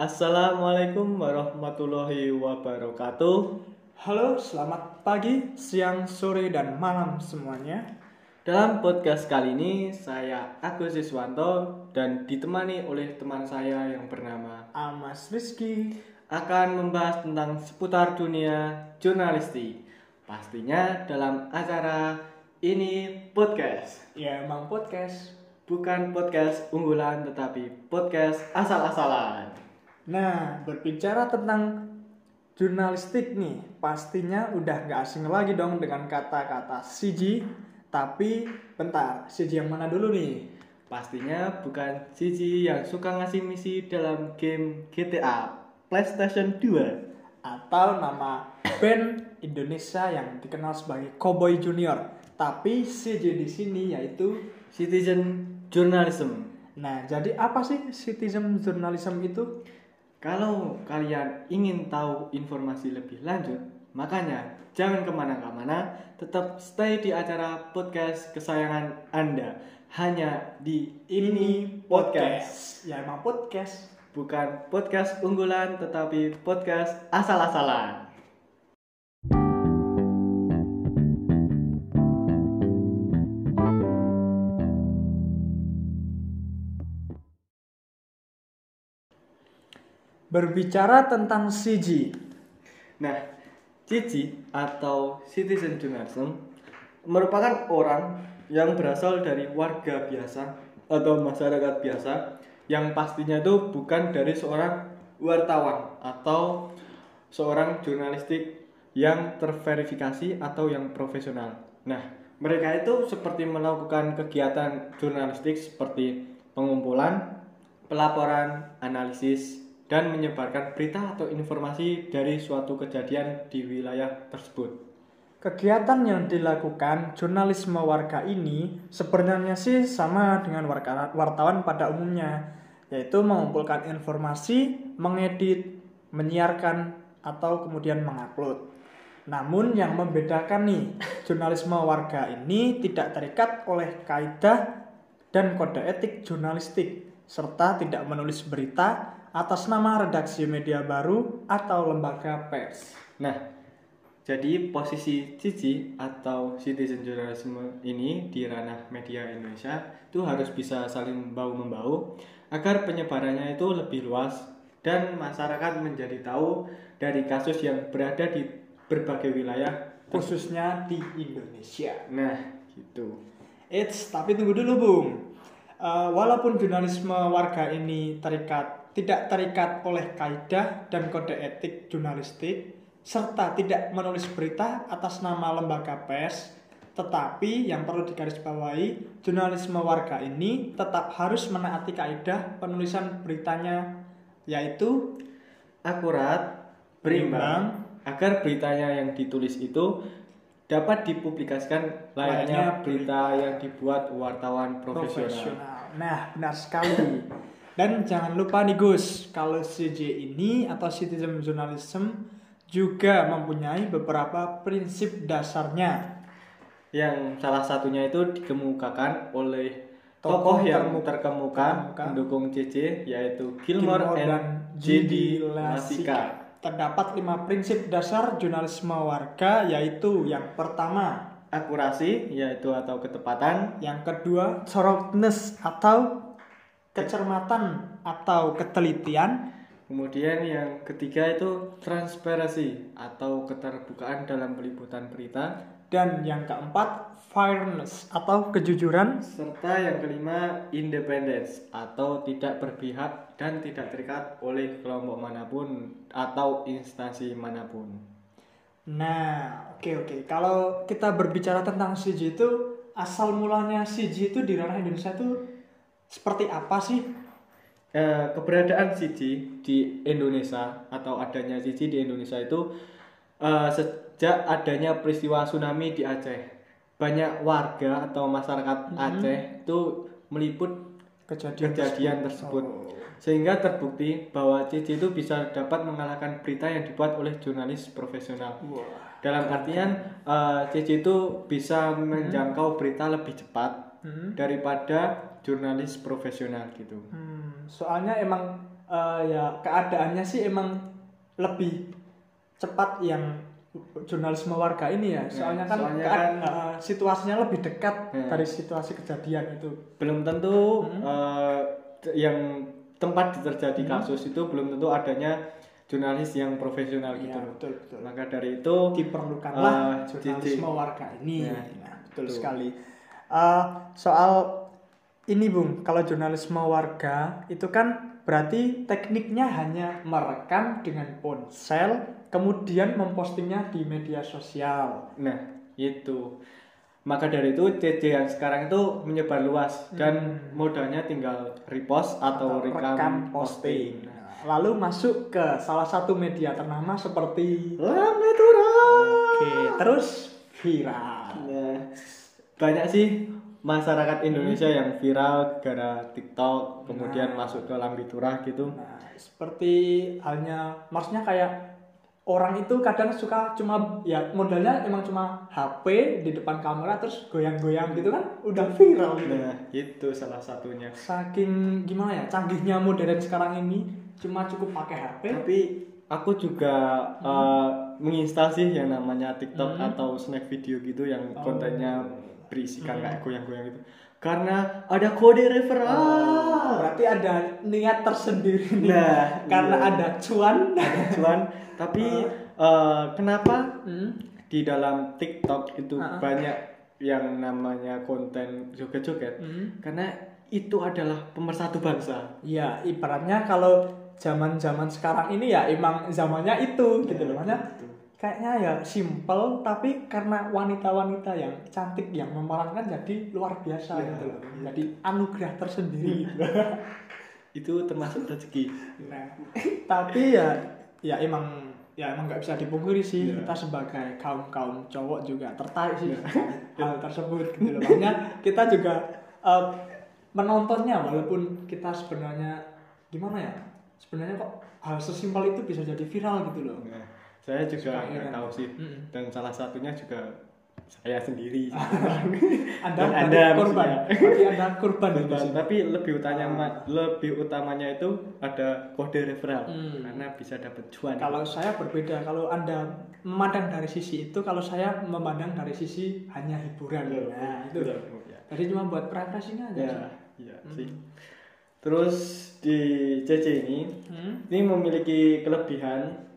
Assalamualaikum warahmatullahi wabarakatuh. Halo, selamat pagi, siang, sore, dan malam semuanya. Dalam podcast kali ini saya Agus Siswanto dan ditemani oleh teman saya yang bernama Amas Rizky. akan membahas tentang seputar dunia jurnalistik. Pastinya dalam acara ini podcast. Ya, emang podcast. Bukan podcast unggulan tetapi podcast asal-asalan. Nah, berbicara tentang jurnalistik nih, pastinya udah gak asing lagi dong dengan kata-kata CG. Tapi, bentar, CG yang mana dulu nih? Pastinya bukan Cici yang suka ngasih misi dalam game GTA PlayStation 2. Atau nama band Indonesia yang dikenal sebagai Cowboy Junior. Tapi CG di sini yaitu Citizen Journalism. Nah, jadi apa sih citizen journalism itu? Kalau kalian ingin tahu informasi lebih lanjut, makanya jangan ke mana-mana, tetap stay di acara podcast kesayangan Anda. Hanya di Ini Podcast. Ya emang podcast. Bukan podcast unggulan, tetapi podcast asal-asalan. Berbicara tentang CG. Nah, Cici atau citizen journalism merupakan orang yang berasal dari warga biasa atau masyarakat biasa yang pastinya itu bukan dari seorang wartawan atau seorang jurnalistik yang terverifikasi atau yang profesional. Nah, mereka itu seperti melakukan kegiatan jurnalistik seperti pengumpulan, pelaporan, analisis, dan menyebarkan berita atau informasi dari suatu kejadian di wilayah tersebut. Kegiatan yang dilakukan jurnalisme warga ini sebenarnya sih sama dengan warga- wartawan pada umumnya, yaitu mengumpulkan informasi, mengedit, menyiarkan, atau kemudian mengupload. Namun yang membedakan nih, jurnalisme warga ini tidak terikat oleh kaidah dan kode etik jurnalistik, serta tidak menulis berita atas nama redaksi media baru atau lembaga pers. Nah, jadi posisi Cici atau citizen journalism ini di ranah media Indonesia itu harus bisa saling bau membau agar penyebarannya itu lebih luas dan masyarakat menjadi tahu dari kasus yang berada di berbagai wilayah khususnya di Indonesia. Nah, gitu. Eits, tapi tunggu dulu, Bung. Eh, walaupun jurnalisme warga ini terikat tidak terikat oleh kaidah dan kode etik jurnalistik serta tidak menulis berita atas nama lembaga pers, tetapi yang perlu digarisbawahi, jurnalisme warga ini tetap harus menaati kaidah penulisan beritanya yaitu Akurat, berimbang, agar beritanya yang ditulis itu dapat dipublikasikan layaknya berita yang dibuat wartawan profesional. profesional. Nah, benar sekali. Dan jangan lupa nih Gus, kalau CJ ini atau citizen journalism juga mempunyai beberapa prinsip dasarnya. Yang salah satunya itu dikemukakan oleh tokoh Tokoh yang terkemuka terkemuka. mendukung CC yaitu Gilmore, Gilmore and J.D. Lasika. Terdapat lima prinsip dasar jurnalisme warga yaitu yang pertama, Akurasi yaitu atau ketepatan, yang kedua thoroughness atau kecermatan atau ketelitian, kemudian yang ketiga itu transparansi atau keterbukaan dalam peliputan berita, dan yang keempat fairness atau kejujuran serta yang kelima independence atau tidak berpihak dan tidak terikat oleh kelompok mana pun atau instansi mana pun. Nah, oke oke. Kalau kita berbicara tentang CG itu asal mulanya CG itu di ranah Indonesia itu seperti apa sih? Eh, keberadaan Siji di Indonesia atau adanya Siji di Indonesia itu eh, sejak adanya peristiwa tsunami di Aceh. Banyak warga atau masyarakat Aceh itu meliput Kejadian, kejadian tersebut. Oh. Sehingga terbukti bahwa Cici itu bisa dapat mengalahkan berita yang dibuat oleh jurnalis profesional. Wah. Dalam artian Cici itu bisa menjangkau berita lebih cepat Hmm. daripada jurnalis profesional gitu. Hmm, soalnya emang eh, ya keadaannya sih emang lebih cepat yang jurnalisme warga ini ya. Soalnya kan, soalnya kan- eh, situasinya lebih dekat Ya. dari situasi kejadian itu. belum tentu Hmm. t- yang tempat terjadi kasus itu belum tentu adanya jurnalis yang profesional gitu Iya, loh. betul betul. Maka dari itu diperlukanlah eh, jurnalisme warga ini. Ya, Nah, betul betul. sekali. Eh, soal ini Bung, kalau jurnalisme warga itu kan berarti tekniknya hanya merekam dengan ponsel, kemudian mempostingnya di media sosial. Nah, itu. Maka dari itu CC yang sekarang itu menyebar luas dan modalnya tinggal repost atau, rekam, posting. Nah, lalu masuk ke salah satu media ternama seperti Lambe Turah. Oke, terus viral. Nah, banyak sih masyarakat Indonesia yang viral gara TikTok, kemudian masuk ke Lambe Turah gitu. Nah, seperti halnya maksudnya kayak orang itu kadang suka cuma ya modalnya emang cuma HP di depan kamera terus goyang-goyang gitu kan udah viral gitu. Nah, itu salah satunya. Saking gimana ya canggihnya modern sekarang ini cuma cukup pakai HP. Tapi aku juga eh, menginstal sih yang namanya TikTok Hmm. atau snack video gitu yang Oh. kontennya berisikan kayak goyang-goyang gitu. Karena ada kode referral. Berarti ada niat tersendiri nih. Nah, karena iya. ada cuan. Cuan, tapi eh, kenapa Hmm. di dalam TikTok itu Ah. banyak yang namanya konten joget-joget? Hmm. Karena itu adalah pemersatu bangsa. Ya, ibaratnya kalau zaman-zaman sekarang ini ya emang zamannya itu gitu loh. Makanya kayaknya ya simple tapi karena wanita-wanita yang cantik yang memerankan jadi luar biasa Ya, gitu loh. Jadi anugerah tersendiri gitu. Itu termasuk rezeki. Nah, tapi ya ya emang ya emang nggak bisa dipungkiri sih Ya. kita sebagai kaum kaum cowok juga tertarik sih dengan hal tersebut gitu loh. Makanya kita juga eh, menontonnya walaupun kita sebenarnya gimana ya sebenarnya kok hal sesimpel itu bisa jadi viral gitu loh. Nah, saya juga nggak tahu sih. Mm-mm. Dan salah satunya juga saya sendiri. Anda Dan Anda korban, berarti anda korban sini. Tapi lebih utamanya lebih utamanya itu ada kode referral Hmm. karena bisa dapat cuan. Kalau saya berbeda, kalau anda memandang dari sisi itu, kalau saya memandang dari sisi hanya hiburan. Nah, itu. Betul, ya. Jadi cuma buat refreshing aja. Ya, sih. iya sih. Terus di CC ini Hmm? ini memiliki kelebihan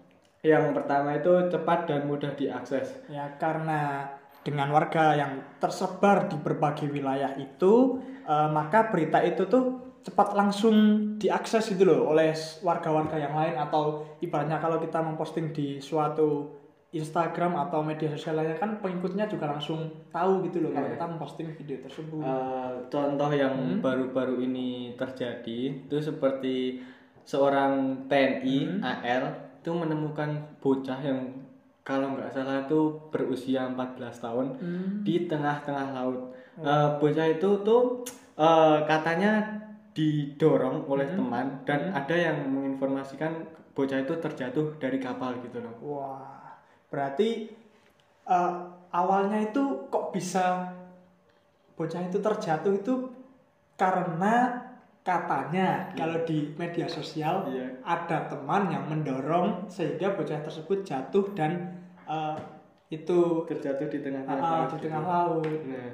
yang pertama itu cepat dan mudah diakses. Ya karena dengan warga yang tersebar di berbagai wilayah itu, eh, maka berita itu tuh cepat langsung diakses itu loh oleh warga-warga yang lain atau ibaratnya kalau kita memposting di suatu Instagram atau media sosial lainnya kan pengikutnya juga langsung tahu gitu loh kalau Iya. kita memposting video tersebut. Eh, contoh yang Hmm. baru-baru ini terjadi itu seperti seorang TNI Hmm. AL itu menemukan bocah yang kalau nggak salah itu berusia 14 tahun Hmm. di tengah-tengah laut. Eh, bocah itu tuh eh, katanya didorong oleh Hmm. teman dan ada yang menginformasikan bocah itu terjatuh dari kapal gitu loh. Wah, berarti eh, awalnya itu kok bisa bocah itu terjatuh itu karena katanya kalau di media sosial Iya. ada teman yang mendorong sehingga bocah tersebut jatuh dan eh, itu Terjatuh di tengah-tengah ah, laut di gitu. tengah laut. Nah,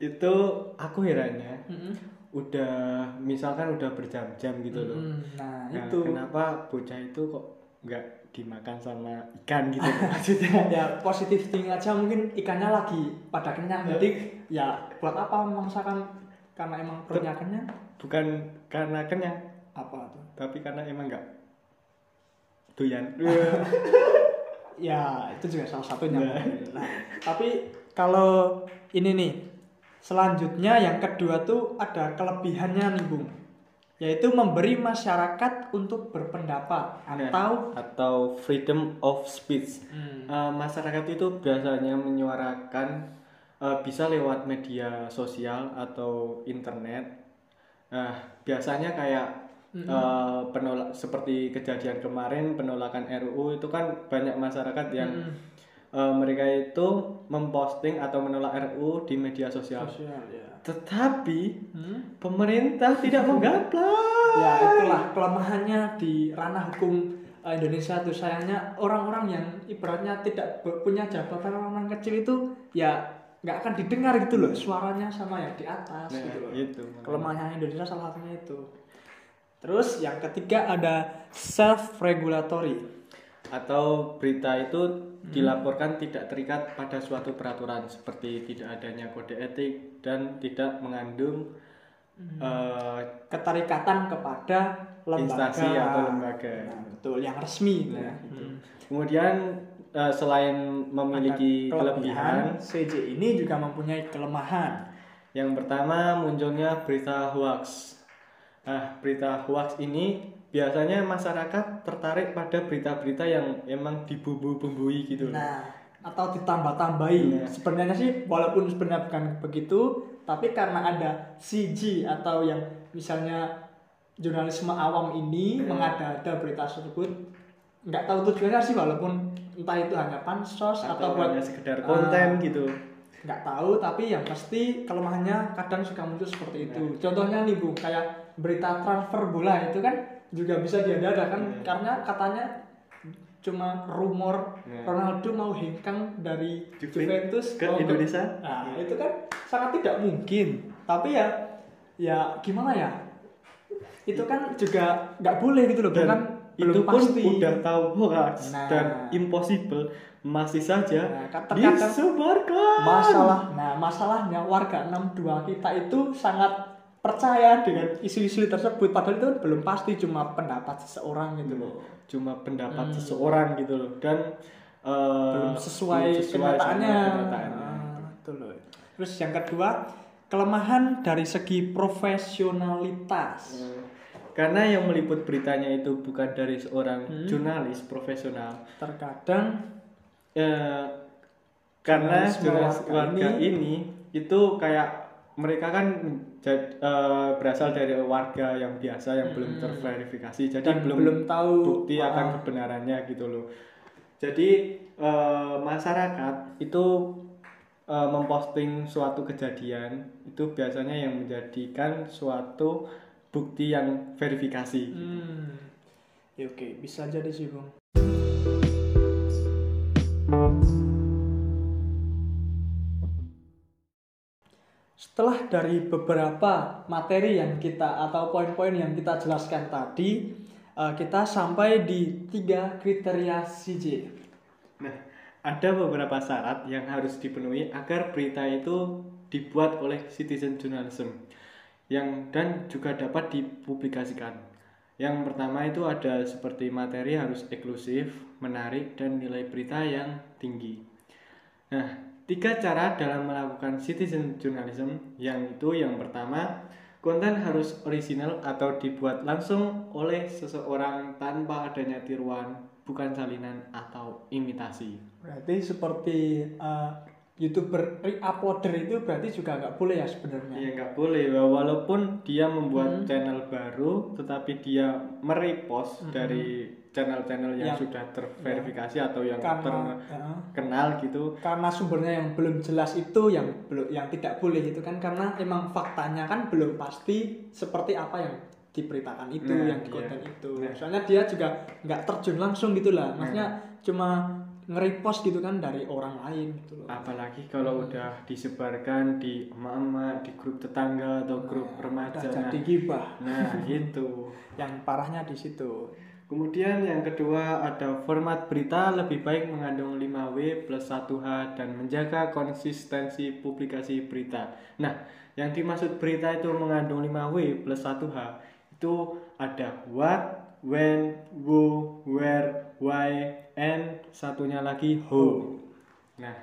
itu aku herannya Mm-mm. udah misalkan udah berjam-jam gitu loh. Mm, Nah, Nah, itu kenapa bocah itu kok nggak dimakan sama ikan gitu maksudnya? ya positif thinking aja mungkin ikannya lagi pada kenyang jadi ya buat apa memaksakan karena emang perutnya kenyang Bukan karena kenyang, apa tuh tapi karena emang nggak doyan. ya itu juga salah satunya Nah. nah tapi kalau ini nih selanjutnya yang kedua tuh ada kelebihannya nih bung yaitu memberi masyarakat untuk berpendapat Nah, atau atau freedom of speech. Hmm, Eh, masyarakat itu biasanya menyuarakan eh, bisa lewat media sosial atau internet. Nah, biasanya kayak Mhm. eh, penolak seperti kejadian kemarin penolakan RUU itu kan banyak masyarakat yang hmm, eh, mereka itu memposting atau menolak RU di media sosial. Sosial ya. Tetapi Hmm? pemerintah tidak menggaplak. Ya itulah kelemahannya di ranah hukum eh, Indonesia tuh sayangnya orang-orang yang ibaratnya tidak punya jabatan orang kecil itu ya nggak akan didengar gitu loh suaranya sama yang di atas Nah, gitu loh. itu. Kelemahannya Indonesia salah satunya itu. Terus yang ketiga ada self regulatory. Atau berita itu dilaporkan tidak terikat pada suatu peraturan seperti tidak adanya kode etik dan tidak mengandung eh, Keterikatan kepada lembaga Instansi atau lembaga. Nah, betul yang resmi Nah, ya. itu. Hmm. Kemudian eh, selain memiliki Ada kelebihan, CJ ini juga mempunyai kelemahan. yang pertama munculnya berita hoax. Nah, berita hoax ini biasanya masyarakat tertarik pada berita-berita yang emang dibumbu-bumbui gitu loh. Nah, atau ditambah-tambahi. Nah. Sebenarnya sih walaupun sebenarnya bukan begitu, tapi karena ada CG atau yang misalnya jurnalisme awam ini Hmm. mengada-ada berita tersebut, nggak tahu tujuannya sih walaupun entah itu hanya pansos atau, atau buat hanya sekedar Ah. konten gitu. nggak tahu tapi yang pasti kelemahannya kadang suka muncul seperti itu contohnya nih bu kayak berita transfer bola itu kan juga bisa diadakan Iya. karena katanya cuma rumor Iya. Ronaldo mau hengkang dari Juve- Juventus ke Indonesia. nah itu kan sangat tidak mungkin tapi ya ya gimana ya itu kan juga nggak boleh gitu loh Dan itu pun pasti. udah tahu hoax Nah. dan impossible. Masih saja Nah, disebarkan. masalah nah masalahnya warga 62 kita itu sangat percaya dengan isu-isu tersebut. Padahal itu belum pasti cuma pendapat seseorang gitu loh. Cuma pendapat Hmm. seseorang gitu loh. Dan eh, belum sesuai, belum sesuai kenyataannya. kenyataannya. Ah, itu loh. Terus yang kedua kelemahan dari segi profesionalitas. Eh, karena yang meliput beritanya itu bukan dari seorang Hmm. jurnalis profesional. Terkadang Eh, karena jurnalis warga warga ini, itu kayak mereka kan jad- eh, berasal dari warga yang biasa yang belum Hmm. terverifikasi jadi dan belum, belum, tahu. bukti ah, akan kebenarannya gitu loh. Jadi eh, masyarakat itu eh, memposting suatu kejadian itu biasanya yang menjadikan suatu bukti yang verifikasi hmm. Ya, oke bisa jadi sih bung Setelah dari beberapa materi yang kita atau poin-poin yang kita jelaskan tadi, eh, kita sampai di tiga kriteria CJ. Nah, ada beberapa syarat yang harus dipenuhi agar berita itu dibuat oleh citizen journalism yang dan juga dapat dipublikasikan. Yang pertama itu ada seperti materi harus eksklusif, menarik dan nilai berita yang tinggi. Nah, tiga cara dalam melakukan citizen journalism yang itu yang pertama konten harus original atau dibuat langsung oleh seseorang tanpa adanya tiruan, bukan salinan atau imitasi. Berarti seperti eh, youtuber re-uploader itu berarti juga nggak boleh ya sebenarnya. Ya nggak boleh, walaupun dia membuat Hmm. channel baru, tetapi dia merepost Hmm. dari channel-channel yang Yang- sudah terverifikasi atau yang Karena ya, terkenal gitu. karena sumbernya yang belum jelas itu yang belum yang tidak boleh itu kan karena emang faktanya kan belum pasti seperti apa yang diberitakan itu Nah, yang di iya. konten itu Nah. soalnya dia juga nggak terjun langsung gitu lah maksudnya cuma nge-repost gitu kan dari orang lain gitu loh Apalagi kalau Hmm. udah disebarkan di emak-emak, di grup tetangga atau grup Udah remaja. jadi Nah, gibah nah itu. yang parahnya di situ Kemudian yang kedua ada format berita lebih baik mengandung 5W plus 1H dan menjaga konsistensi publikasi berita. Nah, yang dimaksud berita itu mengandung 5W plus 1H itu ada what, when, who, where, why, and satunya lagi who. Nah,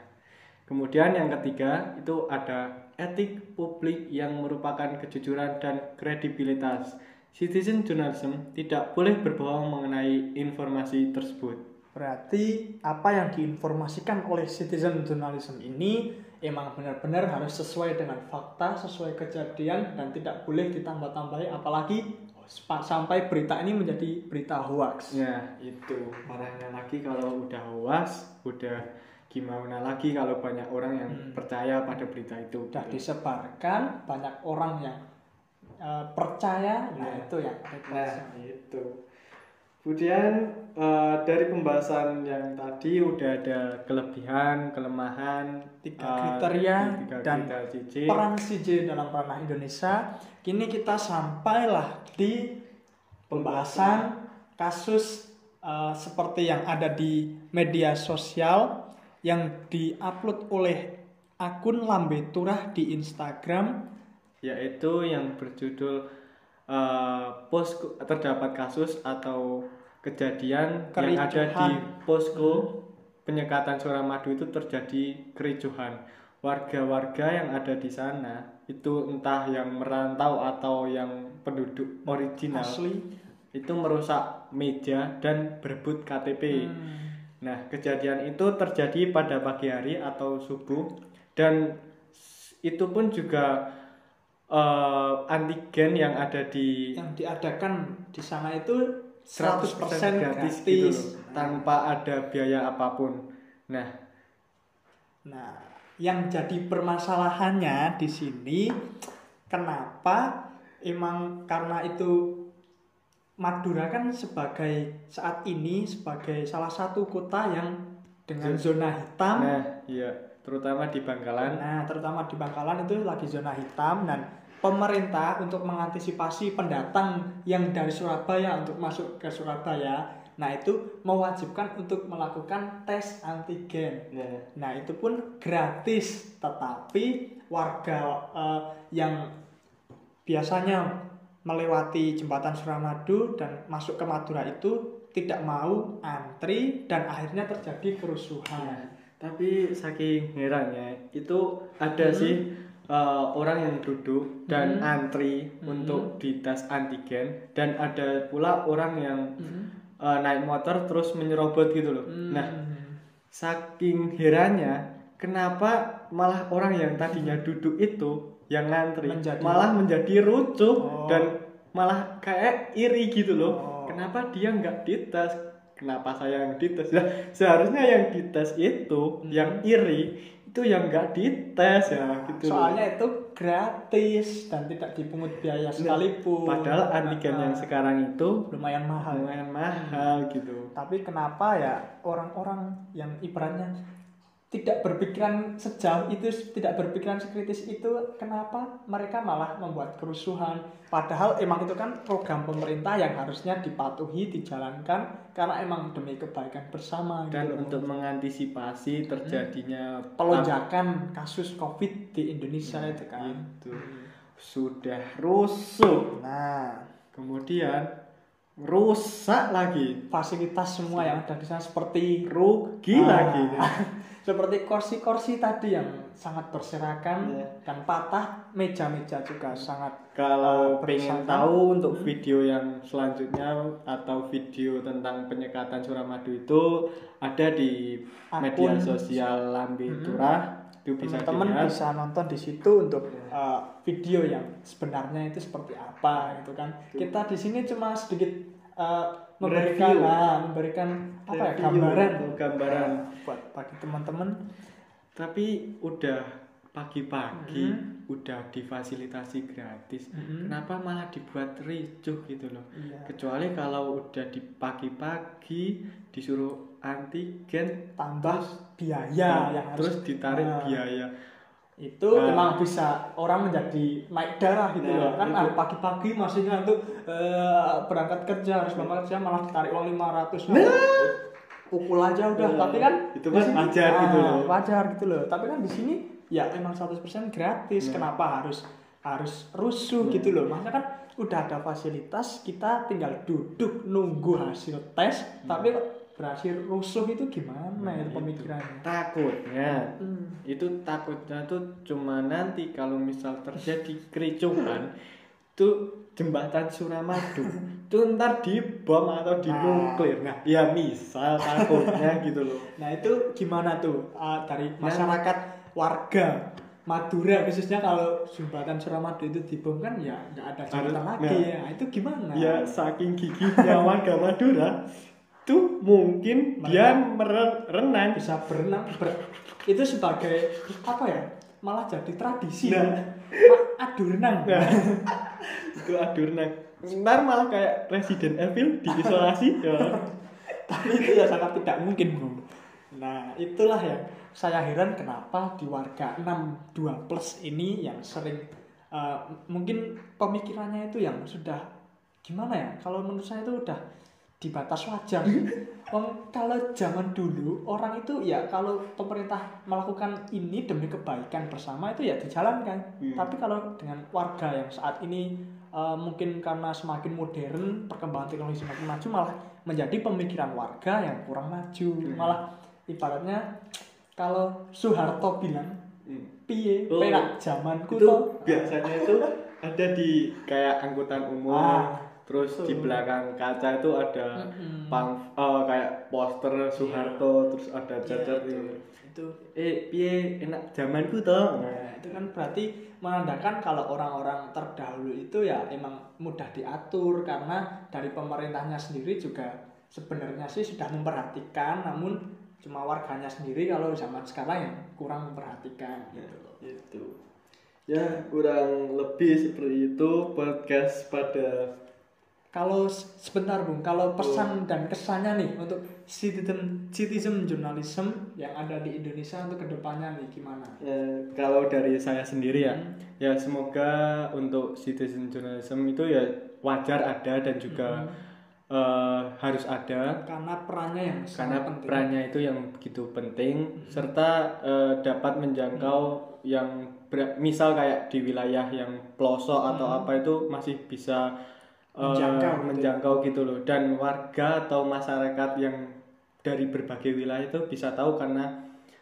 kemudian yang ketiga itu ada etik publik yang merupakan kejujuran dan kredibilitas. Citizen journalism tidak boleh berbohong mengenai informasi tersebut. Berarti apa yang diinformasikan oleh citizen journalism ini emang benar-benar harus sesuai dengan fakta, sesuai kejadian dan tidak boleh ditambah-tambahi apalagi sampai berita ini menjadi berita hoax. Ya, itu parahnya lagi kalau udah hoax, udah gimana lagi kalau banyak orang yang Hmm. percaya pada berita itu Udah gitu. disebarkan banyak orang yang eh, percaya, nah Iya. itu yang Nah, itu. Kemudian eh, dari pembahasan yang tadi udah ada kelebihan, kelemahan, Tiga eh, kriteria tiga dan kriteria CJ. peran CJ dalam ranah Indonesia. Kini kita sampailah di pembahasan kasus eh, seperti yang ada di media sosial yang diupload oleh akun Lambe Turah di Instagram. yaitu yang berjudul eh, posko terdapat kasus atau kejadian yang ada di Kericuhan. posko penyekatan Suramadu itu terjadi kericuhan warga-warga yang ada di sana itu entah yang merantau atau yang penduduk original Asli. itu merusak meja dan berebut KTP. Hmm. Nah, kejadian itu terjadi pada pagi hari atau subuh dan itu pun juga eh, antigen yang ada di yang diadakan di sana itu 100% 100% gratis, gratis. gitu loh, tanpa ada biaya apa pun. Nah, Nah, yang jadi permasalahannya di sini kenapa emang karena itu Madura kan sebagai saat ini sebagai salah satu kota yang dengan zona hitam. nah, iya, terutama di Bangkalan. Nah, terutama di Bangkalan itu lagi zona hitam dan pemerintah untuk mengantisipasi pendatang yang dari Surabaya untuk masuk ke Surabaya, nah itu mewajibkan untuk melakukan tes antigen. Nah, Nah, itu pun gratis, tetapi warga eh, yang biasanya melewati jembatan Suramadu dan masuk ke Madura itu tidak mau antri dan akhirnya terjadi kerusuhan. Tapi saking herannya itu ada Hmm. sih eh, orang yang duduk dan Hmm. antri Hmm. untuk dites antigen dan ada pula orang yang Hmm. eh, naik motor terus menyerobot gitu loh. Hmm. Nah, saking herannya kenapa malah orang yang tadinya duduk itu yang ngantri Menjadi- malah menjadi rusuh Oh. dan malah kayak iri gitu loh. Oh. Kenapa dia nggak dites? Kenapa saya yang dites? Nah, seharusnya yang dites itu Hmm. yang iri itu yang nggak dites ya gitu. loh. Soalnya itu gratis dan tidak dipungut biaya sekalipun. padahal antigen yang Nah, sekarang itu lumayan mahal. lumayan mahal gitu. Tapi kenapa ya orang-orang yang ibaratnya tidak berpikiran sejauh itu, tidak berpikiran sekritis itu, kenapa mereka malah membuat kerusuhan? Padahal emang itu kan program pemerintah yang harusnya dipatuhi, dijalankan karena emang demi kebaikan bersama. Dan gitu untuk mengantisipasi terjadinya pelonjakan kasus COVID di Indonesia itu kan. itu sudah rusuh. Nah, Kemudian rusak lagi, fasilitas semua yang ada di sana seperti rugi Ah. lagi. seperti kursi-kursi tadi yang sangat berserakan Iya. dan patah, meja-meja juga sangat Kalau Ah, pengen tahu untuk Hmm. video yang selanjutnya atau video tentang penyekatan Suramadu itu ada di media Akun- sosial Lambe Hmm. Turah itu bisa teman-teman bisa nonton di situ untuk uh, video yang sebenarnya itu seperti apa gitu kan. Kita di sini cuma sedikit uh, memberikan Review. ah, memberikan apa ya gambaran gambaran. buat bagi teman-teman Tapi udah pagi-pagi Hmm. udah difasilitasi gratis. Mhm. Kenapa malah dibuat ricuh gitu loh? Iya. Kecuali kalau udah di pagi-pagi disuruh antigen tambah biaya yang harus terus ditarik Nah, biaya. Itu Nah. emang bisa orang menjadi naik darah gitu Nah, loh kan itu. hari pagi-pagi masih ngantuk eh, berangkat kerja harus berangkat kerja malah ditarik uang 500 pukul aja udah Nah, tapi kan itu kan sini- wajar gitu ah, loh. wajar gitu loh tapi kan di sini ya emang 100% gratis Nah. kenapa harus harus rusuh Nah. gitu loh makanya kan udah ada fasilitas kita tinggal duduk nunggu hasil tes tapi berhasil rusuh itu gimana Nah, itu itu. pemikirannya Takutnya Hmm. itu takutnya tuh cuma nanti kalau misal terjadi kericuhan itu jembatan Suramadu itu ntar dibom atau dinuklir nah ya misal takutnya gitu loh Nah itu gimana tuh uh, dari masyarakat warga Madura khususnya kalau jembatan Suramadu itu dibom kan ya nggak ada jembatan Harus- lagi nah. ya itu gimana? ya saking gigihnya warga Madura itu mungkin dia merenang bisa berenang ber- itu sebagai apa ya? Malah jadi tradisi. Nah. Adu renang. Nah, itu adu renang. Ntar malah kayak Resident Evil diisolasi ya. Tapi itu ya sangat tidak mungkin bro nah itulah yang saya heran kenapa di warga 62 plus ini yang sering eh, mungkin pemikirannya itu yang sudah gimana ya? Kalau menurut saya itu udah di batas wajar Wong, kalau zaman dulu orang itu ya kalau pemerintah melakukan ini demi kebaikan bersama itu ya dijalankan Hmm. tapi kalau dengan warga yang saat ini eh, mungkin karena semakin modern perkembangan teknologi semakin maju malah menjadi pemikiran warga yang kurang maju Hmm. malah ibaratnya kalau Soeharto bilang Hmm. piye Oh, perak zamanku itu toh biasanya itu ada di kayak angkutan umum Ah, terus di belakang kaca itu ada Mm-mm. pang eh, kayak poster Soeharto terus ada Iya, cacat itu. itu. Itu. Eh piye? Enak zamanku toh Nah, itu kan berarti menandakan kalau orang-orang terdahulu itu ya emang mudah diatur karena dari pemerintahnya sendiri juga sebenarnya sih sudah memperhatikan namun cuma warganya sendiri kalau zaman sekarang yang kurang memperhatikan gitu loh. itu ya kurang lebih seperti itu podcast pada Kalau sebentar Bung, kalau pesan dan kesannya nih untuk citizen citizen journalism yang ada di Indonesia untuk ke depannya nih gimana? eh, kalau dari saya sendiri ya Hmm. ya semoga untuk citizen journalism itu ya wajar ada dan juga eh, harus ada Karena perannya yang karena penting. perannya itu yang begitu penting serta eh, dapat menjangkau yang ber- misal kayak di wilayah yang pelosok atau Hmm. apa itu masih bisa Menjangkau gitu. menjangkau gitu loh dan warga atau masyarakat yang dari berbagai wilayah itu bisa tahu karena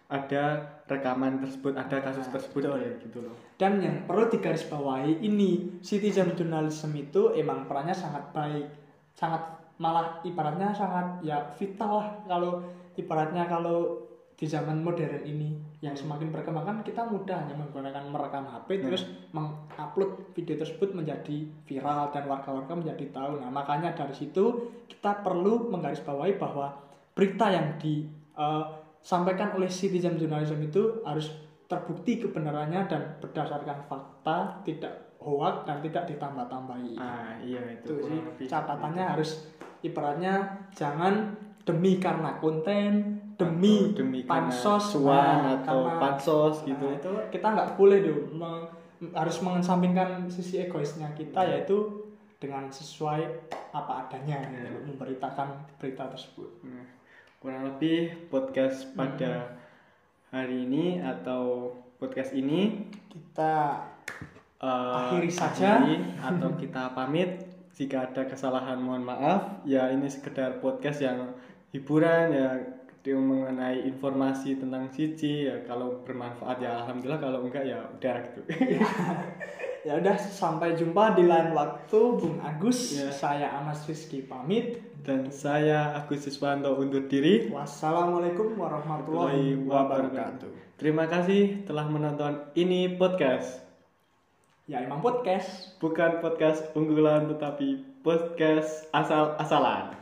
ada rekaman tersebut ada kasus Nah, tersebut betul. ya gitu loh Dan yang perlu digarisbawahi ini citizen journalism itu emang perannya sangat baik, sangat malah ibaratnya sangat ya vital lah kalau ibaratnya kalau di zaman modern ini yang semakin berkembang kan kita mudah hanya menggunakan merekam HP Hmm. terus mengupload video tersebut menjadi viral dan warga-warga menjadi tahu. Nah makanya dari situ kita perlu menggarisbawahi bahwa berita yang disampaikan oleh citizen journalism itu harus terbukti kebenarannya dan berdasarkan fakta, tidak hoak dan tidak ditambah-tambahi. ah iya itu itu sih catatannya harus ibaratnya jangan demi karena konten, demi, Atau demi pansos, cuan nah, atau pansos Nah, gitu itu kita nggak boleh dong meng- harus mengesampingkan sisi egoisnya kita Iya. yaitu dengan sesuai apa adanya Iya. gitu, memberitakan berita tersebut. Nah, kurang lebih podcast pada hari ini atau podcast ini Kita eh, Akhiri saja. akhiri atau kita pamit jika ada kesalahan mohon maaf ya ini sekedar podcast yang hiburan ya dia mengenai informasi tentang Cici ya kalau bermanfaat ya alhamdulillah kalau enggak ya udah gitu ya udah sampai jumpa di lain waktu Bung Agus, Ya. saya Anas Rizky pamit. dan saya Agus Siswanto undur diri Wassalamualaikum warahmatullahi wabarakatuh. terima kasih telah menonton ini podcast Ya emang podcast. bukan podcast unggulan tetapi podcast asal-asalan